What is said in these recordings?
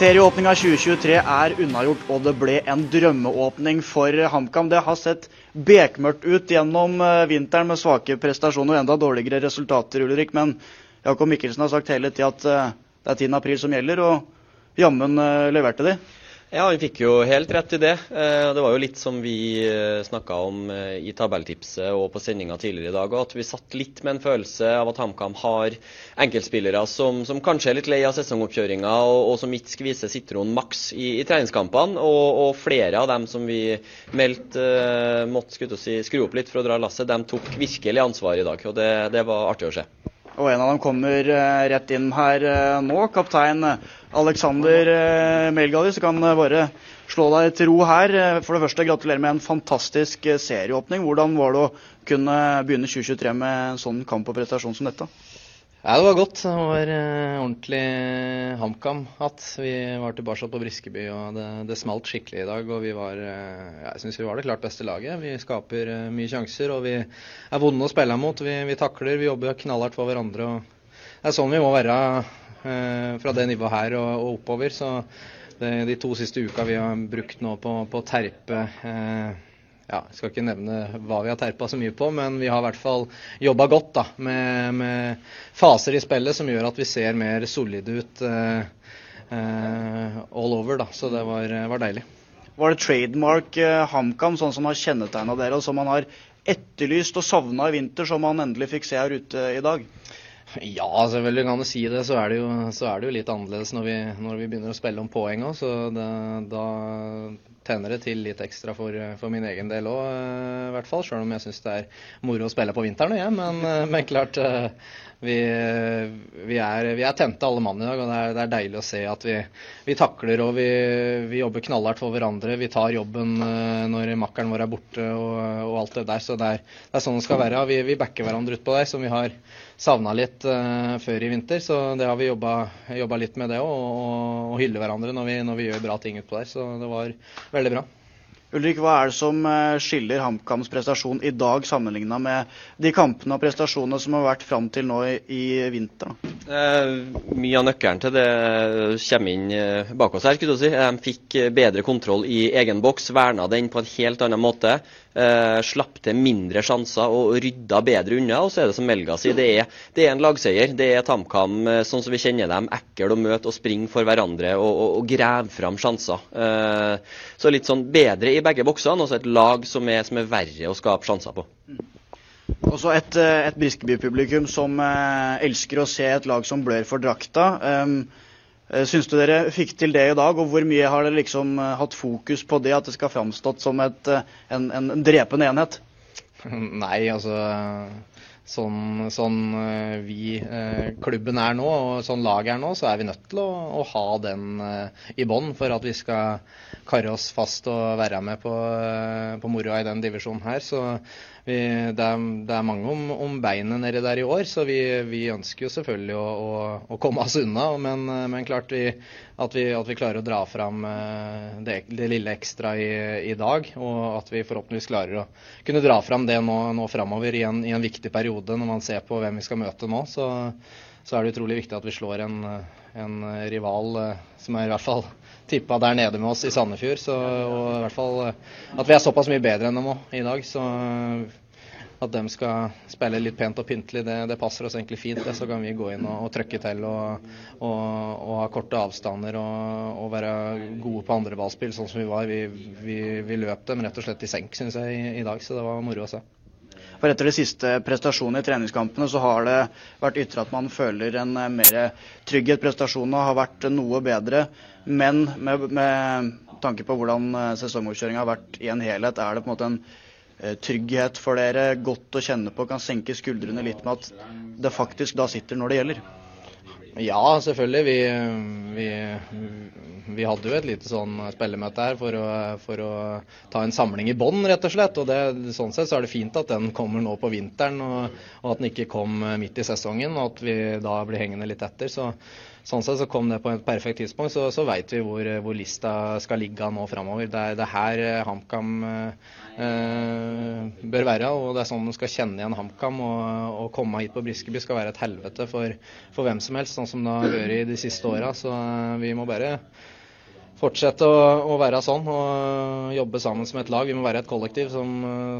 Serieåpninga 2023 er unnagjort, og det ble en drømmeåpning for HamKam. Det har sett bekmørkt ut gjennom eh, vinteren med svake prestasjoner og enda dårligere resultater, Ulrik. Men Jakob Mikkelsen har sagt hele tida at eh, det er 10. april som gjelder, og jammen eh, leverte de. Ja, han fikk jo helt rett i det. Eh, det var jo litt som vi eh, snakka om eh, i tabelltipset og på sendinga tidligere i dag. At vi satt litt med en følelse av at HamKam har enkeltspillere som, som, kanskje er litt lei av sesongoppkjøringa, og, og som ikke skviser sitronen maks i, i treningskampene. Og, og, flere av dem som vi meldte måtte si, skru opp litt for å dra lasset, de tok virkelig ansvar i dag. Og det, det var artig å se. Og en av dem kommer eh, rett inn her eh, nå. Kaptein Alexander eh, Melgali, så kan bare slå deg til ro her. For det første, gratulerer med en fantastisk serieåpning. Hvordan var det å kunne begynne 2023 med en sånn kamp og prestasjon som dette? Ja, Det var godt. Det var uh, ordentlig HamKam-hatt. Vi var tilbake på Briskeby, og det, det, smalt skikkelig i dag. Og vi var uh, jeg syns vi var det klart beste laget. Vi skaper uh, mye sjanser, og vi er vonde å spille mot. Vi, vi, takler, vi jobber knallhardt for hverandre. og Det er sånn vi må være fra det nivået her og, og oppover. Så det, de to siste uka vi har brukt nå på, å terpe ja, jeg skal ikke nevne hva vi har terpa så mye på, men vi har i hvert fall jobba godt da, med, med, faser i spillet som gjør at vi ser mer solide ut uh, uh, all over. da, Så det var, var deilig. Var det trademark uh, HamKam, sånn som har kjennetegna dere, og som man har etterlyst og savna i vinter, som man endelig fikk se her ute i dag? Ja, selvfølgelig kan du si det, så er det, jo, så er det jo litt annerledes når vi, når vi begynner å spille om poeng òg. Så det, da tenner det til litt ekstra for, for min egen del òg, eh, i hvert fall. Sjøl om jeg syns det er moro å spille på vinteren igjen. Men, eh, men klart, eh, vi, vi, er, vi, er, tente alle mann i dag. Og det er, det er deilig å se at vi, vi takler og vi, jobber knallhardt for hverandre. Vi tar jobben når makkeren vår er borte og, og alt det der. Så det er, det er, sånn det skal være. Vi, backer hverandre utpå der, som vi har savna litt uh, før i vinter. Så det har vi jobba litt med det òg, og, og hylle hverandre når vi, når vi gjør bra ting utpå der. Så det var veldig bra. Ulrik, hva er det som eh, skiller HamKams prestasjon i dag sammenligna med de kampene og prestasjonene som har vært fram til nå i, i vinter? Eh, mye av nøkkelen til det kommer inn eh, bak oss her. skulle du si. De fikk bedre kontroll i egen boks, verna den på en helt annen måte. Eh, slapp til mindre sjanser og rydda bedre unna. Og så er det som Melga sier, det er, det er en lagseier. Det er et HamKam sånn som vi kjenner dem. Ekkel å møte og springe for hverandre og, og, og grave fram sjanser. Eh, så litt sånn bedre i begge boksene. Og så et lag som er, som er verre å skape sjanser på. Også et, eh, et Briskeby-publikum som eh, elsker å se et lag som blør for drakta. Um, Eh, syns du dere fikk til det i dag, og hvor mye har dere liksom hatt fokus på det, at det skal framstått som et, en, en drepende enhet? Nei, altså sånn, sånn vi klubben er nå, og sånn laget er nå, så er vi nødt til å, å ha den i bånn for at vi skal karre oss fast og være med på, på moroa i den divisjonen her. Så vi, det, er, det, er, mange om, om, beinet nedi der i år, så vi, vi ønsker jo selvfølgelig å, å, å, komme oss unna. Men, men klart vi, at, vi, at, vi, klarer å dra fram eh, det, det lille ekstra i, i, dag. Og at vi forhåpentligvis klarer å kunne dra fram det nå, nå framover i, i, en viktig periode når man ser på hvem vi skal møte nå. Så, så er det utrolig viktig at vi slår en, en rival eh, som er i hvert fall tippa der nede med oss i Sandefjord. Så, og i hvert fall eh, at vi er såpass mye bedre enn dem òg i dag. Så eh, at de skal spille litt pent og pyntelig, det, det, passer oss egentlig fint. Det. Så kan vi gå inn og, og trykke til og, og, og, ha korte avstander og, være gode på andre ballspill, sånn som vi var. Vi, vi, vi løp dem rett og slett i senk, syns jeg, i, i dag. Så det var moro å se. For etter de siste prestasjonene i treningskampene så har det vært ytra at man føler en eh, mer trygghet. Prestasjonene har vært noe bedre. Men med, med tanke på hvordan eh, har vært i en helhet, er det på en måte en eh, trygghet for dere, godt å kjenne på, kan senke skuldrene litt med at det faktisk da sitter når det gjelder? Ja, selvfølgelig. Vi, vi, vi, hadde jo et lite sånn spillemøte her for å, for å ta en samling i bånn, rett og slett. Og det, sånn sett så er det fint at den kommer nå på vinteren, og, og, at den ikke kom midt i sesongen, og at vi da blir hengende litt etter. Så sånn sett så kom det på et perfekt tidspunkt. Så, så veit vi hvor, hvor, lista skal ligge nå framover. Det, det er her eh, HamKam eh, bør være. Og det er sånn man skal kjenne igjen HamKam. Og komme hit på Briskeby skal være et helvete for, for hvem som helst, sånn som det har vært de siste åra. Så vi må bare fortsette å, å, være sånn og jobbe sammen som et lag. Vi må være et kollektiv som,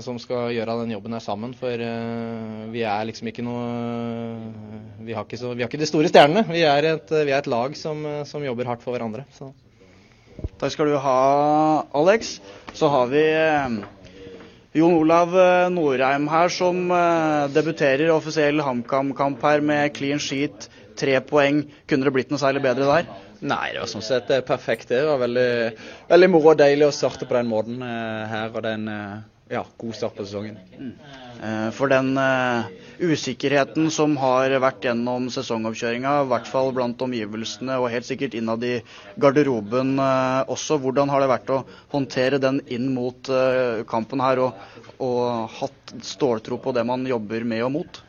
som skal gjøre den jobben her sammen. For uh, vi er liksom ikke noe vi har ikke, så, vi har ikke de store stjernene. Vi er et, vi er et lag som, som, jobber hardt for hverandre. Så. Takk skal du ha, Alex. Så har vi uh, Jon Olav eh, Norheim her, som debuterer offisiell HamKam-kamp her med clean sheet, tre poeng. Kunne det blitt noe særlig bedre der? Nei, det var sånn sett perfekt. Det var veldig, veldig moro og deilig å starte på den måten eh, her. Og det er en eh, ja, god start på sesongen. Mm. Eh, for den uh, usikkerheten som har vært gjennom sesongoppkjøringa, i hvert fall blant omgivelsene og helt sikkert innad i garderoben uh, også, hvordan har det vært å håndtere den inn mot uh, kampen her og, og hatt ståltro på det man jobber med og mot?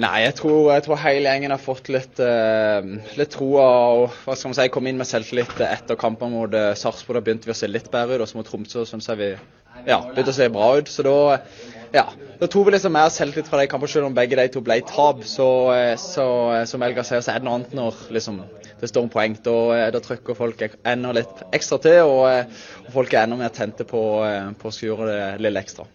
Nei, jeg tror, jeg tror, hele gjengen har fått litt, uh, litt troa og hva skal man si, kom inn med selvtillit etter kampen mot uh, Sarpsborg. Da begynte vi å se litt bedre ut. Og så mot Tromsø syns jeg vi ja, begynte å se bra ut. Så da, ja, da tror vi liksom mer selvtillit fra de kampene, selv om begge de to ble tap. Så, eh, så som Elga sier, så er det noe annet når liksom, det står en poeng. Da, da trykker folk enda litt ekstra til, og, og folk er enda mer tente på, på å gjøre det lille ekstra.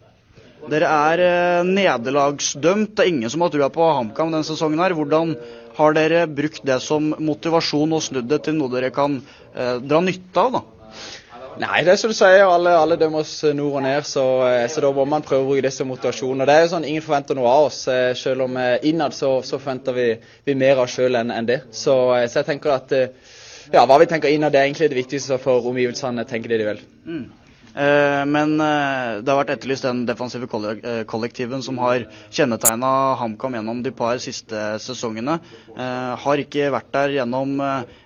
Dere er eh, nederlagsdømt. Det er ingen som har trua på HamKam denne sesongen. her. Hvordan har dere brukt det som motivasjon og snudd det til noe dere kan eh, dra nytte av? da? Nei, det er som du sier, alle, alle dømmer oss nord og ned, så, eh, så, da må man prøve å bruke det som motivasjon. Og det er jo sånn, Ingen forventer noe av oss. Eh, selv om innad så, så forventer vi, vi, mer av oss sjøl enn en det. Så, så, jeg tenker at ja, hva vi tenker innad, det er egentlig det viktigste for omgivelsene tenker det de vil. Mm. Eh, men eh, det har vært etterlyst den defensive eh, kollektiven som har kjennetegna HamKam gjennom de par siste sesongene. Har ikke vært der gjennom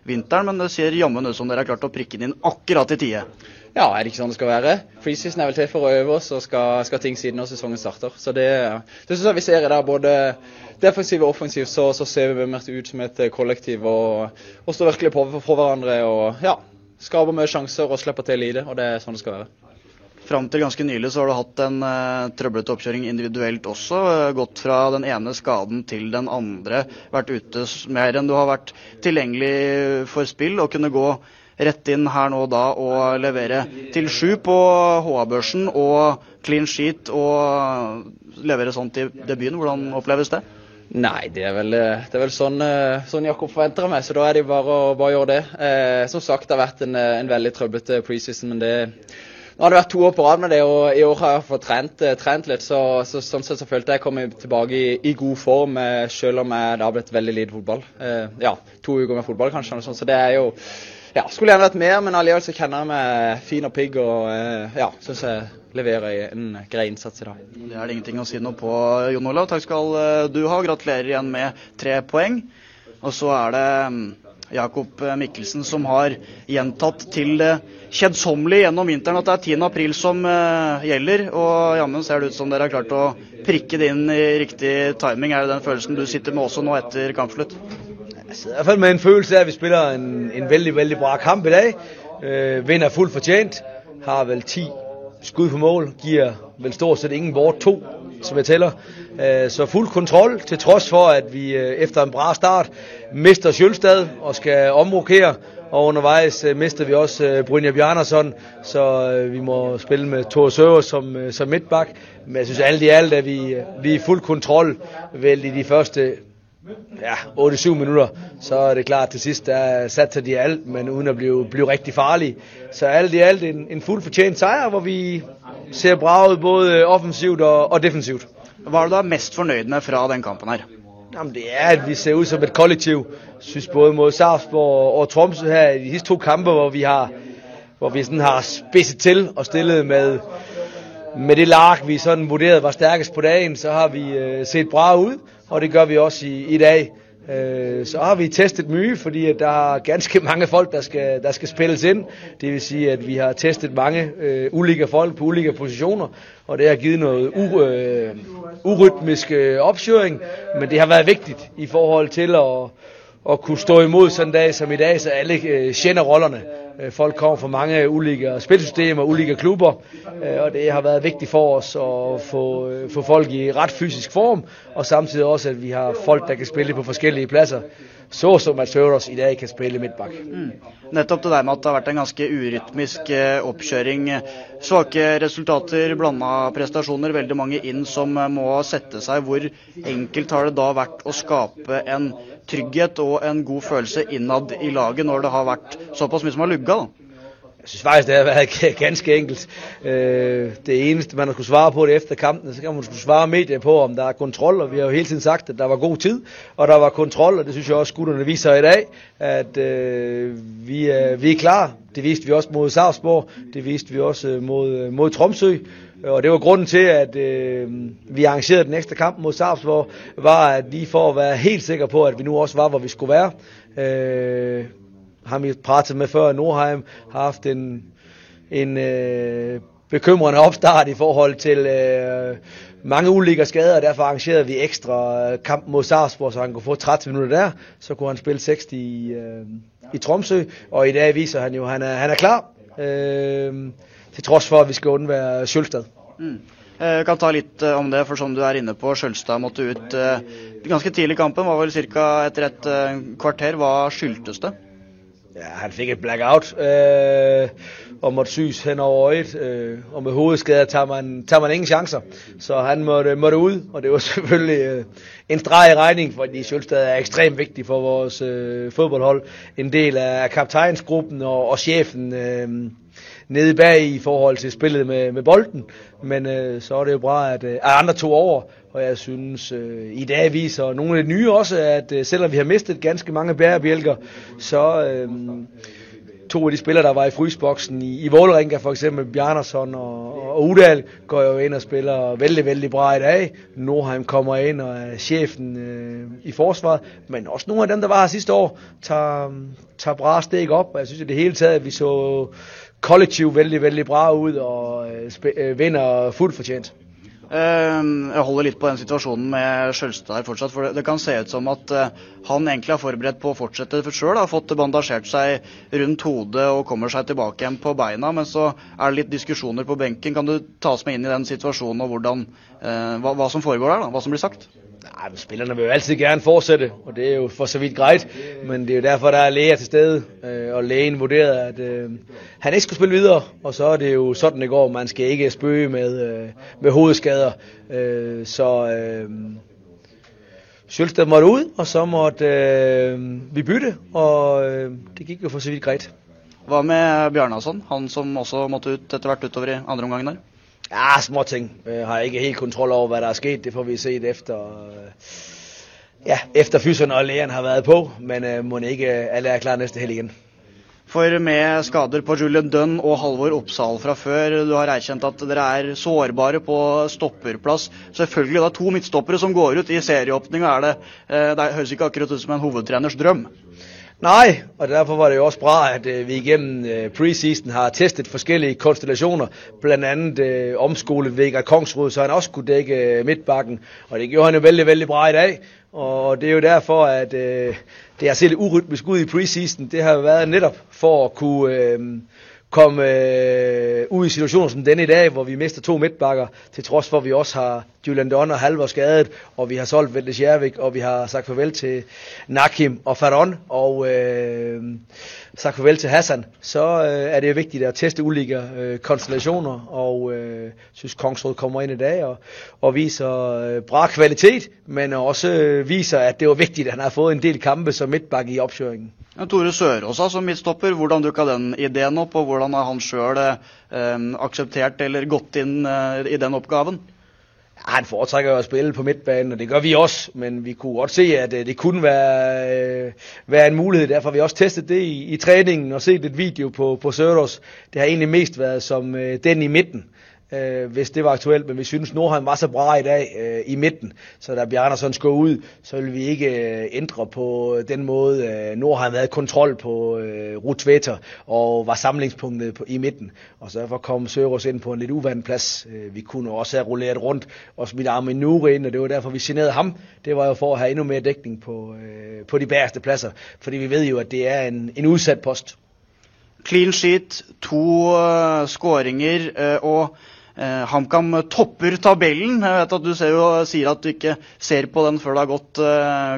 vinteren, men det ser jammen ut som dere har klart å prikke den inn akkurat i tide. Ja, er det ikke sånn det skal være? Preseason er vel til for å øve oss, og skal, skal ting siden når sesongen starter. Så det, det syns jeg vi ser i der. Både defensiv og offensiv så, så ser vi mer ut som et kollektiv og, og står virkelig på for hverandre. og ja, skaper mye sjanser og slipper til lite, og det er sånn det skal være. Fram til ganske nylig så har du hatt en uh, trøblete oppkjøring individuelt også. Uh, gått fra den ene skaden til den andre. Vært ute mer enn du har vært tilgjengelig for spill. Og kunne gå rett inn her nå og da og levere til sju på HA-børsen og clean sheet og levere sånn til debuten. Hvordan oppleves det? Nei, det er vel, det er vel sånn, eh, sånn, Jakob forventer av meg, så da er det bare å bare gjøre det. Eh, som sagt, det har vært en, en veldig trøblete preseason, men det nå har det vært to år på rad med det, og i år har jeg fått trent, eh, trent litt. Så, så, sånn sett så følte jeg kom tilbake i, i god form, eh, selv om jeg, det har blitt veldig lite fotball. Eh, ja, to uker med fotball kanskje, sånt, så det er jo ja, Skulle gjerne vært mer, men allikevel så kjenner jeg meg fin og pigg og eh, ja, syns jeg leverer en grei innsats i dag. Det er det ingenting å si noe på, Jon Olav. Takk skal eh, du ha. Gratulerer igjen med tre poeng. Og så er det mm, Jakob Mikkelsen som har gjentatt til det kjedsommelige gjennom vinteren at det er 10. april som gjelder. Og jammen ser det ut som dere har klart å prikke det inn i riktig timing. Er det den følelsen du sitter med også nå etter kampslutt? Sidder i hvert fall med en følelse af, at vi spiller en, en veldig veldig bra kamp i dag. Øh, vinner fullt fortjent. Har vel ti skud på mål. Giver vel stort sett ingen bort. To, som jeg tæller. Øh, så full kontrol, til trods for at vi efter etter en bra start mister Sjølstad og skal omrokere. Og underveis mister vi også Brynja Bjarnason, så vi må spille med Thor Søver som, som midtbak. Men jeg synes alt i alt at vi, vi i full kontrol vel i de første ja, 8-7 minutter, så er det klart til sist der satser de alt, men uden å bli, riktig rigtig farlige. Så alt i alt en, en fullt fortjent seier, hvor vi ser bra ut både offensivt og, og defensivt. Hva er du da mest fornøyd med fra den kampen her? Jamen, det er at vi ser ut som et kollektiv. Synes både mot Sarpsborg og Tromsø her i disse to kamper hvor vi har, hvor vi sådan har spisset til og stillet med, med det lag vi sådan vurderede var sterkest på dagen, så har vi uh, sett bra ut og det gør vi også i, i dag. Øh, så har vi testet mye, fordi at der er ganske mange folk, der skal, der skal spilles inn. Det vil si at vi har testet mange øh, ulike folk på ulike positioner, og det har givet noe u, øh, urytmisk oppkjøring. men det har vært viktig i forhold til å, å kunne stå imod sånn dag som i dag, så alle øh, kender rollerne. Øh, folk kommer fra mange ulike spilsystemer, ulike klubber, øh, og det har været vigtigt for os at få, øh, få folk i ret fysisk form, og samtidig også, at vi har folk, der kan spille på forskellige pladser, så som et Sørås i jeg kan spille midtbakk. Mm. Nettopp det der med at det har vært en ganske urytmisk eh, oppkjøring. Svake resultater, blanda prestasjoner, veldig mange inn som eh, må sette seg. Hvor enkelt har det da vært å skape en trygghet og en god følelse innad i laget når det har vært såpass mye som har lugga? da? Jeg synes faktisk, det har været ganske enkelt. Øh, det eneste, man har skulle svare på det efter kampen, så kan man skulle svare medier på, om der er kontrol, og vi har jo hele tiden sagt, at der var god tid, og der var kontrol, og det synes jeg også, skutterne viser i dag, at øh, vi, er, vi er klar. Det viste vi også mod Sarpsborg, det viste vi også øh, mod, mod Tromsø, og det var grunden til, at øh, vi arrangerede den ekstra kamp mod Sarpsborg, var at vi for at være helt sikker på, at vi nu også var, hvor vi skulle være. Øh, ham vi pratet med før, Nordheim, har haft en, en øh, bekymrende oppstart i forhold til øh, mange ulike skader, og derfor arrangerede vi ekstra øh, kamp mot Sarpsborg, så han kunne få 30 minutter der. Så kunne han spille 60 i, øh, i Tromsø, og i dag viser han jo, at han er, han er klar. Øh, til tross for, at vi skal unnvære Sjølstad. Mm. Jeg kan ta litt om det, for som du er inne på, Skjølstad måtte ut ganske tidlig i kampen. Var vel ca. etter et kvarter. Hva skyldtes det? Ja, han fik et blackout øh, og måtte syes hen over øjet, øh, og med hovedskader tager man, tager man ingen chancer. Så han måtte, måtte ud, og det var selvfølgelig øh, en streg i regning, fordi Sjølstad er ekstremt vigtig for vores øh, fodboldhold. En del af kaptajnsgruppen og, og chefen øh, nede bag i forhold til spillet med, med bolden. Men øh, så er det jo bra, at, øh, andre tog over, og jeg synes øh, i dag viser nogle af de nye også, at øh, selvom vi har mistet ganske mange bærebjælker, så øh, to af de spillere, der var i frysboksen i, i Vålerenga, for eksempel Bjarnason og, og Udal, går jo ind og spiller vældig, vældig bra i dag. Nordheim kommer ind og er chefen øh, i forsvaret, men også nogle af dem, der var her sidste år, tager, tager bra steg op, jeg synes at det hele taget, at vi så kollektivt veldig, veldig bra ut og vinner fullt fortjent. Jeg holder litt på den situasjonen med Skjølstad fortsatt. For det kan se ut som at han egentlig har forberedt på å fortsette sjøl. Har fått bandasjert seg rundt hodet og kommer seg tilbake igjen på beina. Men så er det litt diskusjoner på benken. Kan du ta oss med inn i den situasjonen og hvordan, hva, hva som foregår der? da, Hva som blir sagt? Nej, spillerne vil jo altid gerne fortsætte, og det er jo for så vidt greit. Men det er jo derfor, der er læger til stede, øh, og lægen vurderede, at øh, han ikke skulle spille videre. Og så er det jo sådan, det går. Man skal ikke spøge med, øh, med hovedskader. Så øh, Sjølsted måtte ud, og så måtte øh, vi bytte, og det gik jo for så vidt greit. Hva med Bjarnason, han som også måtte ut etter hvert utover i andre omgangen der? Ja, små ting. Jeg har ikke helt kontroll over, hvad der er sket. Det får vi se efter, ja, efter fyserne og lægerne har været på. Men uh, må ikke alle er klar næste helg igen. For med skader på Julian Dunn og Halvor Oppsal fra før, du har erkjent at dere er sårbare på stopperplass. Selvfølgelig det er to midtstoppere som går ut i serieåpninga. Det, det høres ikke akkurat ut som en hovedtreners drøm. Nej, og derfor var det jo også bra, at øh, vi igennem øh, preseason har testet forskellige konstellationer, blandt andet øh, omskolet Vegard Kongsrud, så han også kunne dække øh, midtbakken, og det gjorde han jo veldig, veldig bra i dag, og det er jo derfor, at øh, det har set lidt urytmisk ud i preseason, det har været netop for at kunne øh, komme øh, ud i situationer som denne i dag, hvor vi mister to midtbakker, til trods for, at vi også har Julian Donner Halvor skadet, og vi har solgt Velde Jervik, og vi har sagt farvel til Nakim og Faron, og øh, sagt farvel til Hassan, så øh, er det jo vigtigt at teste ulike øh, konstellationer, og øh, synes Kongsrud kommer ind i dag og, og viser øh, bra kvalitet, men også øh, viser, at det var vigtigt, at han har fået en del kampe som midtbakke i opkjøringen. Ja, Tore Sørås som midtstopper, hvordan dukka den ideen opp, og hvordan har han sjøl eh, akseptert eller gått inn eh, i den oppgaven? Han foretrækker at spille på midtbanen, og det gør vi også, men vi kunne godt se, at det kunne være, være en mulighed. Derfor har vi også testet det i, i træningen og set et video på, på Søros. Det har egentlig mest været som den i midten. Øh, hvis det var aktuelt. Men vi synes Nordheim var så bra i dag øh, i midten, så da Bjarnason skulle ud, så ville vi ikke øh, ændre på den måde. Øh, Nordheim havde kontrol på øh, Rutvetter og var samlingspunktet på, i midten. Og så derfor kom Søros ind på en lidt uvandt plads. Øh, vi kunne også have rulleret rundt og smidt Armin Nure ind, og det var derfor, vi generede ham. Det var jo for at have endnu mere dækning på, øh, på de bagerste pladser, fordi vi ved jo, at det er en, en udsat post. Clean sheet, to uh, skåringer, uh, og uh, HamKam topper tabellen. Jeg vet at Du jo, sier at du ikke ser på den før det har gått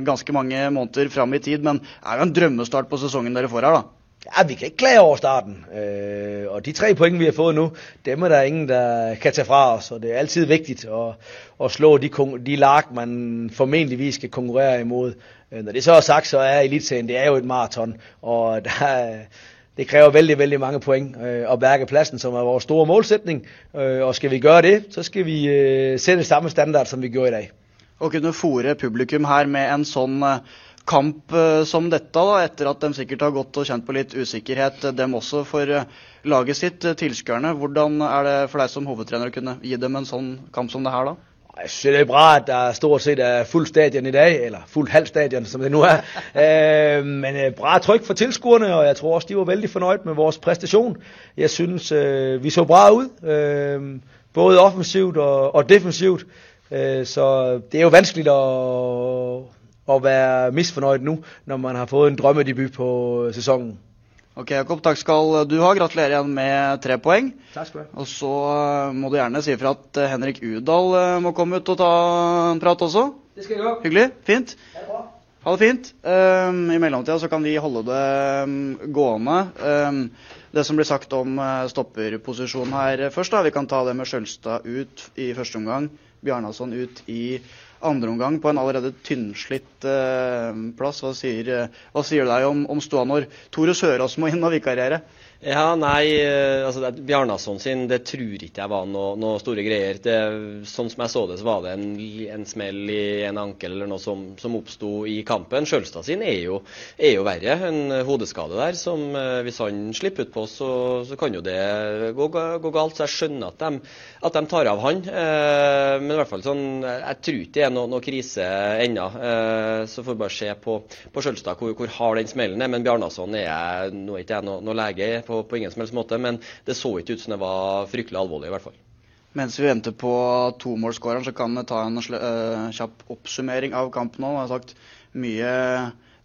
ganske mange måneder fram i tid, men det er jo en drømmestart på sesongen dere får her, da? Ja, vi kan ikke klage over starten. Eh, og de tre poengene vi har fått nå, dem er det ingen, der kan ta fra oss. Og det er altid viktig å, å slå de, de lag, man formentligvis skal konkurrere imot. Øh, når det så er sagt, så er Eliteserien det er jo et maraton. Og der er, det krever veldig, veldig mange poeng øh, berge plassen, som er vår store målsetning. Øh, og skal vi gjøre det, så skal vi øh, sætte samme standard, som vi gjorde i dag. Å kunne fòre publikum her med en sånn uh, kamp som dette, da, etter at de sikkert har gått og kjent på litt usikkerhet, dem også for laget sitt, tilskuerne. Hvordan er det for deg som hovedtrener å kunne gi dem en sånn kamp som det her, da? Jeg synes det er bra, at der stort set er fuld stadion i dag, eller fuld halvstadion, som det nu er. øh, men øh, bra tryk for tilskuerne, og jeg tror også, de var veldig fornøyd med vores præstation. Jeg synes, øh, vi så bra ud, øh, både offensivt og, og defensivt. Så det er jo vanskeligt at, at være misfornøyd nu, når man har fået en drømmedebut på sæsonen. Ok, Jakob, takk skal du ha. Gratulerer igjen med tre poeng. Takk skal du ha. Og så eh, må du gjerne si ifra at eh, Henrik Udal eh, må komme ut og ta en prat også. Det skal jeg gjøre. Hyggelig. Fint. Det er bra. Ha det fint. Um, I mellomtida så kan vi holde det um, gående. Um, det som blir sagt om uh, stopperposisjonen her først, da. Vi kan ta det med Skjølstad ut i første omgang. Bjarnason ut i andre omgang på en allerede tynnslitt eh, plass. Hva sier, eh, hva sier deg om, om ståa når Tore Sørås må inn og vikariere? Ja, nei, eh, altså Bjarnason sin det tror ikke jeg var noe, noe store greier. Det, sånn som jeg så det, så var det en, en smell i en ankel eller noe som, som oppsto i kampen. Sjølstad sin er jo, er jo, verre. En hodeskade der som eh, hvis han slipper ut på, så, så kan jo det gå, gå, galt. Så jeg skjønner at de, at de tar av han. Eh, men i hvert fall sånn, jeg tror ikke det er noe, noe krise ennå. Eh, så får vi bare se på, på Sjølstad hvor, hvor hard den smellen er. Men Bjarnason er jeg, nå ikke jeg noe, noe lege på på, ingen som helst måte. Men det så ikke ut som det var fryktelig alvorlig, i hvert fall. Mens vi venter på tomålsskåreren, så kan vi ta en uh, kjapp oppsummering av kampen nå. Jeg har sagt mye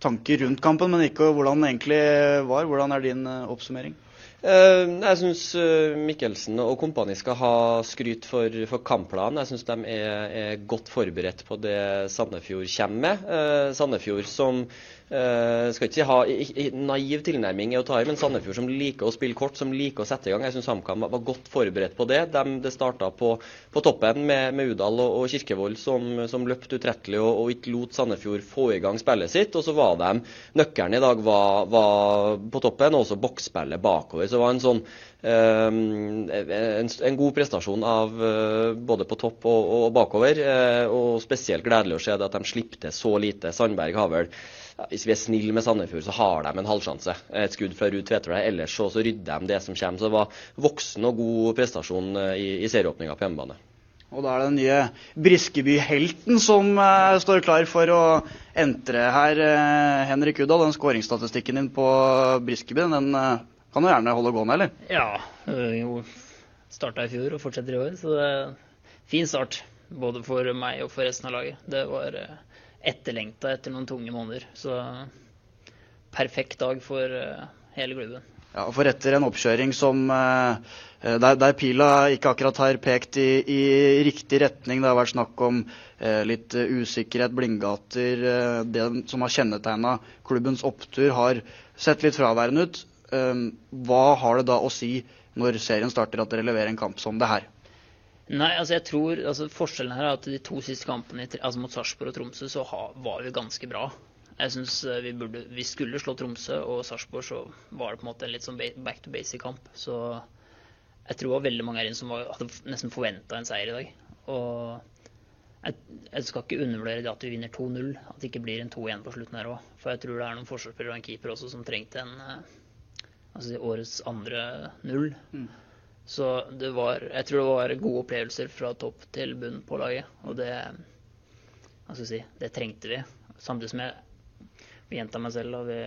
tanker rundt kampen, men ikke hvordan den egentlig var. Hvordan er din uh, oppsummering? Uh, jeg syns uh, Mikkelsen og kompani skal ha skryt for, for kampplanen. Jeg syns de er, er, godt forberedt på det Sandefjord kommer med. Uh, Sandefjord som skal ikke si ha naiv tilnærming i å ta i, men Sandefjord som liker å spille kort, som liker å sette i gang. Jeg syns HamKam var, godt forberedt på det. De, det starta på, på, toppen med, med Udal og, og Kirkevold som, som løpte utrettelig og, og, ikke lot Sandefjord få i gang spillet sitt. Og så var de Nøkkelen i dag var, var på toppen, og også boksspillet bakover. Så det var en sånn Um, en, en, god prestasjon av uh, både på topp og, og bakover. Uh, og spesielt gledelig å se at de slipper til så lite. Sandberg har vel hvis vi er snille med Sandefjord, så har de en halvsjanse. Et skudd fra Ruud Tveter Ellers så, så rydder de det som kommer. Så det var voksen og god prestasjon eh, i, i serieåpninga på hjemmebane. Og da er det den nye Briskeby-helten som uh, står klar for å entre her. Uh, Henrik Udal, den skåringsstatistikken din på Briskeby, den uh, kan du gjerne holde gående, eller? Ja. Jo, starta i fjor og fortsetter i år, så det er fin start. Både for meg og for resten av laget. Det var etterlengta etter noen tunge måneder. Så perfekt dag for uh, hele klubben. Ja, for etter en oppkjøring som der, der, pila ikke akkurat har pekt i, i, riktig retning, det har vært snakk om eh, litt usikkerhet, blindgater, det som har kjennetegna klubbens opptur, har sett litt fraværende ut. Hva har det da å si når serien starter at dere leverer en kamp som det her? Nei, altså jeg tror altså Forskjellen her er at de to siste kampene altså mot Sarpsborg og Tromsø så ha, var vi ganske bra. Jeg syns eh, vi, vi skulle slå Tromsø, og Sarpsborg så var det på en måte en litt sånn back to basic-kamp. Så jeg tror det var veldig mange her inne som var, hadde nesten forventa en seier i dag. Og jeg, jeg, skal ikke undervurdere det at vi vinner 2-0. At det ikke blir en 2-1 på slutten her òg. For jeg tror det er noen forsvarsspillere og en keeper også som trengte en eh, altså årets andre null. Mm. Så det var Jeg tror det var gode opplevelser fra topp til bunn på laget. Og det Hva skal jeg si Det trengte vi. Samtidig som jeg gjenta meg selv. Og vi,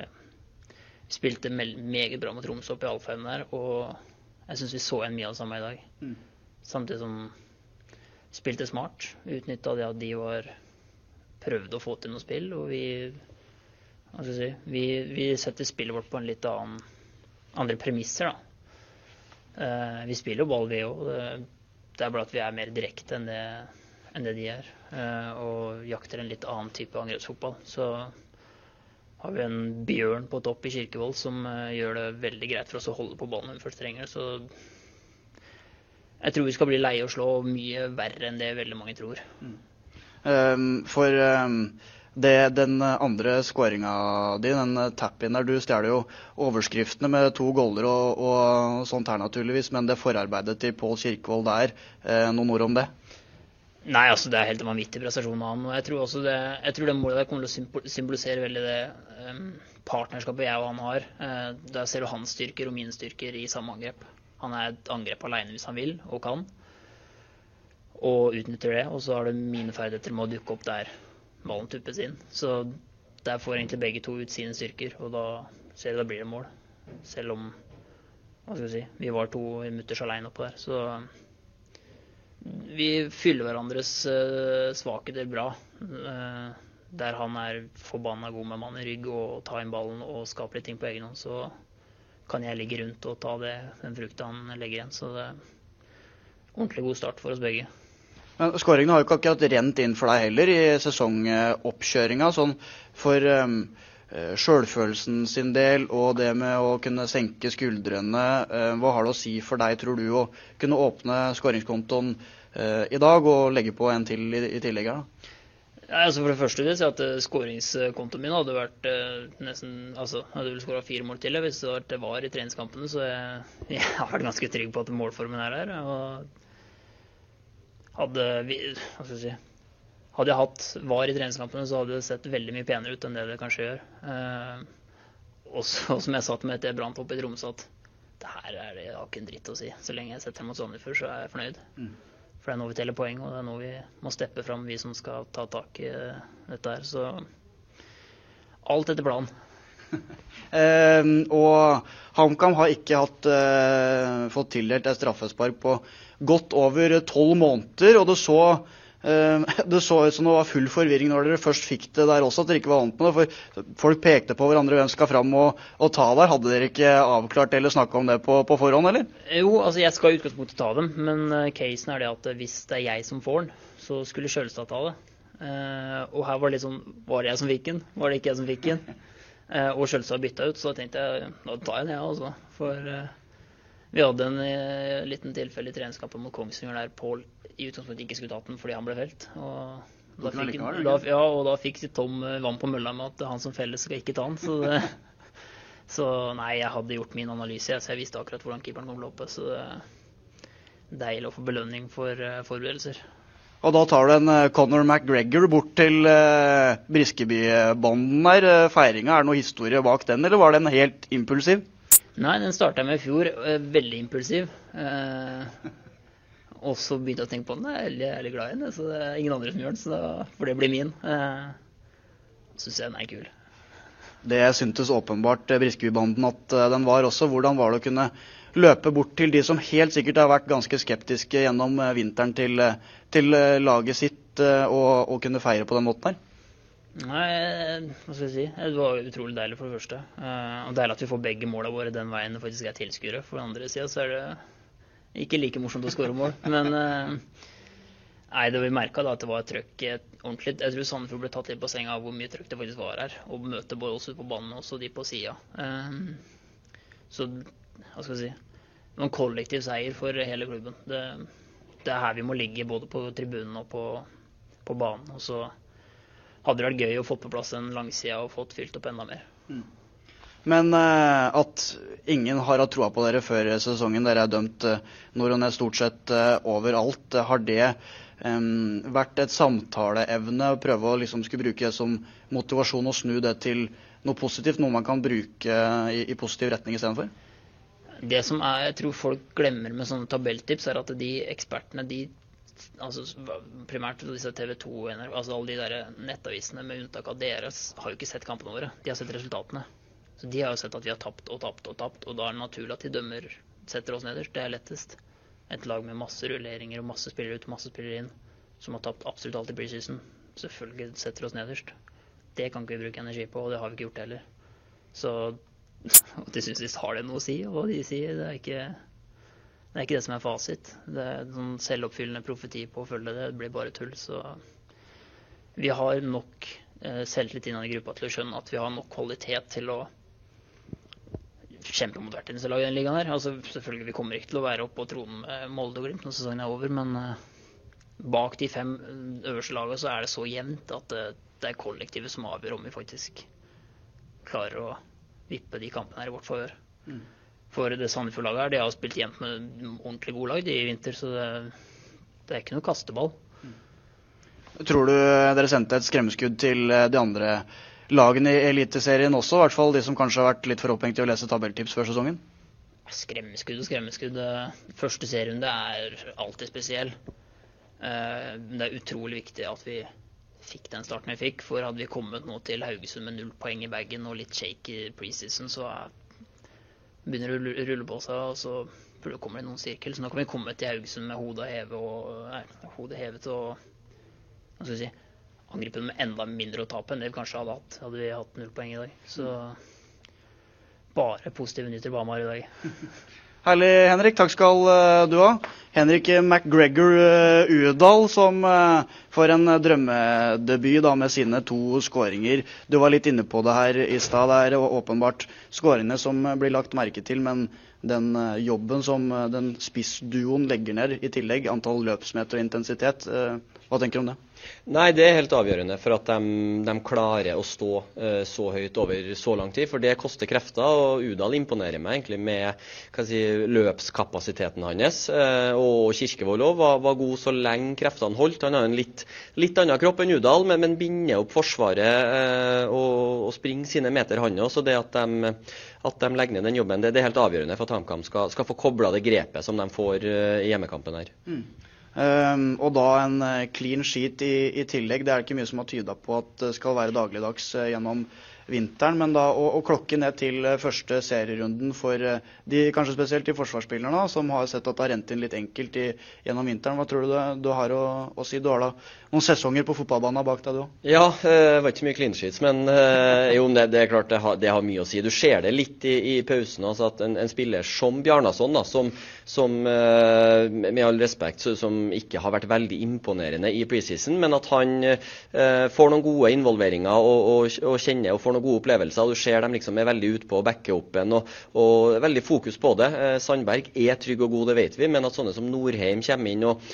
spilte meget bra mot Tromsø oppe i Alfheim der. Og jeg syns vi så igjen mye av det samme i dag. Mm. Samtidig som spilte smart. Utnytta det at de var prøvde å få til noe spill. Og vi hva skal jeg si, vi, vi setter spillet vårt på en litt annen, andre premisser, da. Uh, vi spiller jo ball, vi òg. Det er bare at vi er mer direkte enn det, enn det de er. Uh, og jakter en litt annen type angrepsfotball. Så har vi en bjørn på topp i Kirkevold som uh, gjør det veldig greit for oss å holde på ballen når vi først trenger det. Så jeg tror vi skal bli leie å slå mye verre enn det veldig mange tror. Mm. Um, for um det, den andre skåringa di, den tap-in der, du stjeler jo overskriftene med to goller og, og, sånt her, naturligvis. Men det forarbeidet til Pål Kirkevold der, eh, noen ord om det? Nei, altså det er helt en vanvittig prestasjon av ham. og Jeg tror også det, jeg tror det målet der kommer til å symbolisere veldig det um, partnerskapet jeg og han har. Uh, der ser du hans styrker og mine styrker i samme angrep. Han er et angrep alene hvis han vil og kan, og utnytter det. Og så har du mine ferdigheter med å dukke opp der ballen tuppes inn. Så der får egentlig begge to ut sine styrker, og da da blir det mål. Selv om hva skal vi si, vi var to mutters aleine oppå der. Så vi fyller hverandres uh, svakheter bra. Uh, der han er forbanna god med mann i rygg og ta inn ballen og skape litt ting på egen hånd, så kan jeg ligge rundt og ta det, den frukta han legger igjen. Så det er ordentlig god start for oss begge. Men skåringene har jo ikke akkurat rent inn for deg heller i sesongoppkjøringa. Sånn for um, sjølfølelsen sin del og det med å kunne senke skuldrene. Uh, hva har det å si for deg, tror du, å kunne åpne skåringskontoen uh, i dag og legge på en til i, i tillegg da? Ja, altså for det første vil jeg si at Skåringskontoen min hadde vært eh, nesten altså, hadde vel skåra fire mål til hvis det var i treningskampene. Så jeg, jeg vært ganske trygg på at målformen er der. Og hadde vi, si, hadde jeg hatt VAR i treningskampene, så hadde det sett veldig mye penere ut enn det det kanskje gjør. Eh, og som jeg sa til meg jeg brant opp i Tromsø, at det her er det, jeg har ikke en dritt å si. Så lenge jeg setter mot Sandefjord, så er jeg fornøyd. Mm. For det er nå vi teller poeng, og det er nå vi må steppe fram, vi som skal ta tak i uh, dette her. Så alt etter planen. Uh, og HamKam har ikke hatt, uh, fått tildelt et straffespark på godt over tolv måneder. Og det så, uh, det så ut som det var full forvirring når dere først fikk det der også, at dere ikke var vant med det. For folk pekte på hverandre hvem skal fram og, og ta der. Hadde dere ikke avklart eller snakka om det på, på, forhånd, eller? Jo, altså jeg skal i utgangspunktet ta dem, men uh, casen er det at hvis det er jeg som får den, så skulle Sjølstad ta det. Og her var det sånn Var det jeg som fikk den? Var det ikke jeg som fikk den? Uh, og Kjølsa bytta ut, så da tenkte jeg da tar jeg den, jeg, altså. For vi hadde en uh, liten tilfelle i treningskampen mot Kongsvinger der Pål i utgangspunktet ikke skulle tatt den fordi han ble felt. Og da, fikk, da, ja, og da fikk Tom vann på mølla med at han som felles skal ikke ta den. Så, det, så, nei, jeg hadde gjort min analyse, så jeg visste akkurat hvordan keeperen kom til å hoppe. Så det er deilig å få belønning for forberedelser. Og da tar du en Conor McGregor bort til uh, Briskeby-bånden der. Feiringa, er det noe historie bak den, eller var den helt impulsiv? Nei, den starta med i fjor. Eh, veldig impulsiv. Eh, og så begynte jeg å tenke på den. Jeg er veldig, glad i den, så det er ingen andre som gjør den. Så da får det bli min. Eh, Syns jeg den er kul. Det syntes åpenbart Briskebybanden at den var også. Hvordan var det å kunne løpe bort til de som helt sikkert har vært ganske skeptiske gjennom vinteren til, til laget sitt, og, og kunne feire på den måten her? Nei, hva skal jeg si. Det var utrolig deilig, for det første. Og deilig at vi får begge måla våre den veien det faktisk er tilskuere. For den andre sida så er det ikke like morsomt å skåre mål. Men nei, det vi merka da at det var trøkk ordentlig. Jeg tror Sandefjord ble tatt litt på senga av hvor mye trøkk det faktisk var her. Og møte både oss ute på banen og også de på sida. Så hva skal jeg si. noen kollektiv seier for hele klubben. Det, det er her vi må ligge, både på tribunen og på, på banen. Og så hadde det vært gøy å få på plass en langside og fått fylt opp enda mer. Mm. Men eh, at ingen har hatt troa på dere før sesongen, dere er dømt eh, nord og ned stort sett eh, overalt. Har det vært et samtaleevne å prøve å liksom skulle bruke det som motivasjon og snu det til noe positivt? Noe man kan bruke i, i positiv retning istedenfor? Det som er, jeg tror folk glemmer med sånne tabelltips, er at de ekspertene, de altså primært disse TV 2 og altså alle de der nettavisene med unntak av deres, har jo ikke sett kampene våre. De har sett resultatene. Så De har jo sett at vi har tapt og tapt og tapt, og da er det naturlig at de dømmer setter oss nederst. Det er lettest. Et lag med masse rulleringer og masse spillere ut, masse spillere inn, som har tapt absolutt alt i preseason, selvfølgelig setter oss nederst. Det kan ikke vi bruke energi på, og det har vi ikke gjort heller. Så til de syns visst har det noe å si, hva de sier. Det er ikke det er ikke det som er fasit. Det er en selvoppfyllende profeti på å følge det. Det blir bare tull. Så vi har nok eh, selvtillit innad i gruppa til å skjønne at vi har nok kvalitet til å kjempe mot hvert eneste lag i den ligaen her. Altså, selvfølgelig, vi kommer ikke til å være oppe på tronen med Molde og Glimt når sesongen er over, men eh, bak de fem øverste lagene så er det så jevnt at det, det er kollektivet som avgjør om vi faktisk klarer å vippe de kampene her i vårt favør. Mm for det Sandefjord-laget her. De har spilt jevnt med ordentlig gode lag de i vinter, så det, det, er ikke noe kasteball. Tror du dere sendte et skremmeskudd til eh, de andre lagene i Eliteserien også? I hvert fall de som kanskje har vært litt for opphengt i å lese tabelltips før sesongen? Skremmeskudd og skremmeskudd. Første serierunde er alltid spesiell. Eh, det er utrolig viktig at vi fikk den starten vi fikk. For hadde vi kommet nå til Haugesund med null poeng i bagen og litt shake i preseason, så begynner å rulle på seg, og så kommer det noen sirkel. Så nå kan vi komme til Haugesund med hodet hevet og, nei, hodet hevet og hva skal vi si, angripe med enda mindre å tape enn det vi kanskje hadde hatt hadde vi hatt null poeng i dag. Så bare positive nyheter på Hamar i dag. Herlig, Henrik. Takk skal uh, du ha. Henrik McGregor Uedal, som uh, får en drømmedebut da, med sine to skåringer. Du var litt inne på det her i stad. Det er åpenbart skåringene som blir lagt merke til, men den jobben som den spissduoen legger ned, i tillegg antall løpsmeter og intensitet, hva tenker du om det? Nei, Det er helt avgjørende for at de, de klarer å stå uh, så høyt over så lang tid. For det koster krefter. og Udal imponerer meg egentlig med si, løpskapasiteten hans. Uh, og Kirkevold òg var, var, god så lenge kreftene holdt. Han har en litt, litt annen kropp enn Udal, men, men binder opp Forsvaret uh, og, og, springer sine meter, han òg. Så det at de, at de legger ned den jobben, det, det, er helt avgjørende for at HamKam skal, skal, få kobla det grepet som de får i hjemmekampen her. Mm. Um, og da en uh, clean sheet i, i, tillegg. Det er ikke mye som har tyda på at det skal være dagligdags uh, gjennom vinteren. Men da å, å klokke ned til uh, første serierunden for de, kanskje spesielt de forsvarsspillerne som har sett at det har rent inn litt enkelt i, gjennom vinteren. Hva tror du det, du har å, å, si? Du har da noen sesonger på fotballbanen bak deg, du òg? Ja, det var ikke mye clean sheets, men jo, det, er klart det har, det har, mye å si. Du ser det litt i, i pausen. altså at en, en spiller som Bjarnason, da, som som eh, med all respekt som ikke har vært veldig imponerende i preseason, men at han eh, får noen gode involveringer og, og, og, kjenner og får noen gode opplevelser. og Du ser dem liksom er veldig ute på å backe opp en og, og, veldig fokus på det. Eh, Sandberg er trygg og god, det vet vi, men at sånne som Norheim kommer inn og,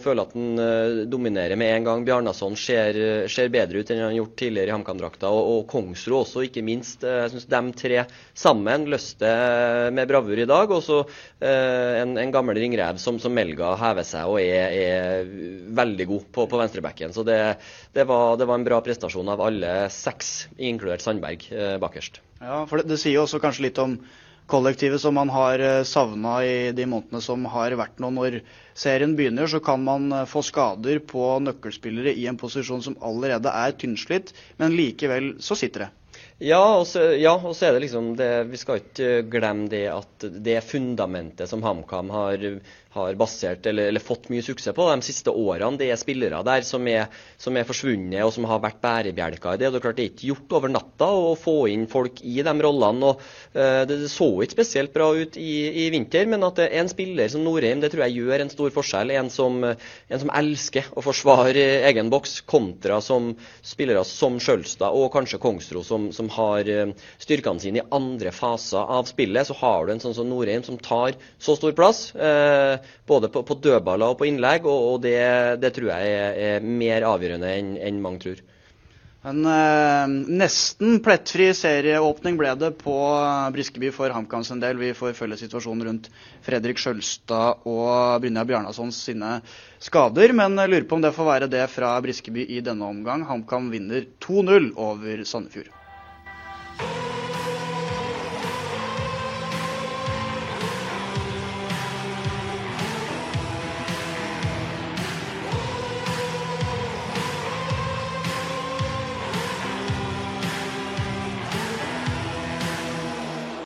føler at han dominerer med en gang. Bjarnason ser, ser, bedre ut enn han har gjort tidligere i HamKam-drakta. Og, og Kongsro også, ikke minst. Jeg syns de tre sammen løste med bravur i dag. og så en, en gammel ringrev som, som Melga hever seg og er, er veldig god på, på venstrebacken. Så det, det, var, det, var, en bra prestasjon av alle seks, inkludert Sandberg, eh, bakerst. Ja, for det, det sier også kanskje litt om kollektivet som man har eh, savna i de månedene som har vært nå. Når serien begynner, så kan man eh, få skader på nøkkelspillere i en posisjon som allerede er tynnslitt, men likevel så sitter det. Ja, og så, ja, og så er det liksom det, Vi skal ikke glemme det at det fundamentet som HamKam har har basert eller, eller, fått mye suksess på de siste årene. Det er spillere der som er, som er forsvunnet og som har vært bærebjelker i det. Det er klart det er ikke gjort over natta å få inn folk i de rollene. og uh, Det så ikke spesielt bra ut i, i, vinter, men at en spiller som Norheim det tror jeg gjør en stor forskjell. En som, en som elsker å forsvare egen boks, kontra som spillere som Skjølstad og kanskje Kongsro, som, som har uh, styrkene sine i andre faser av spillet. Så har du en sånn som Norheim som tar så stor plass. Uh, både på, på, dødballer og på innlegg, og, og det, det, tror jeg er, er mer avgjørende enn en mange tror. En eh, nesten plettfri serieåpning ble det på Briskeby for HamKams en del. Vi får følge situasjonen rundt Fredrik Sjølstad og Brynjar Bjarnasons sine skader. Men lurer på om det får være det fra Briskeby i denne omgang. HamKam vinner 2-0 over Sandefjord.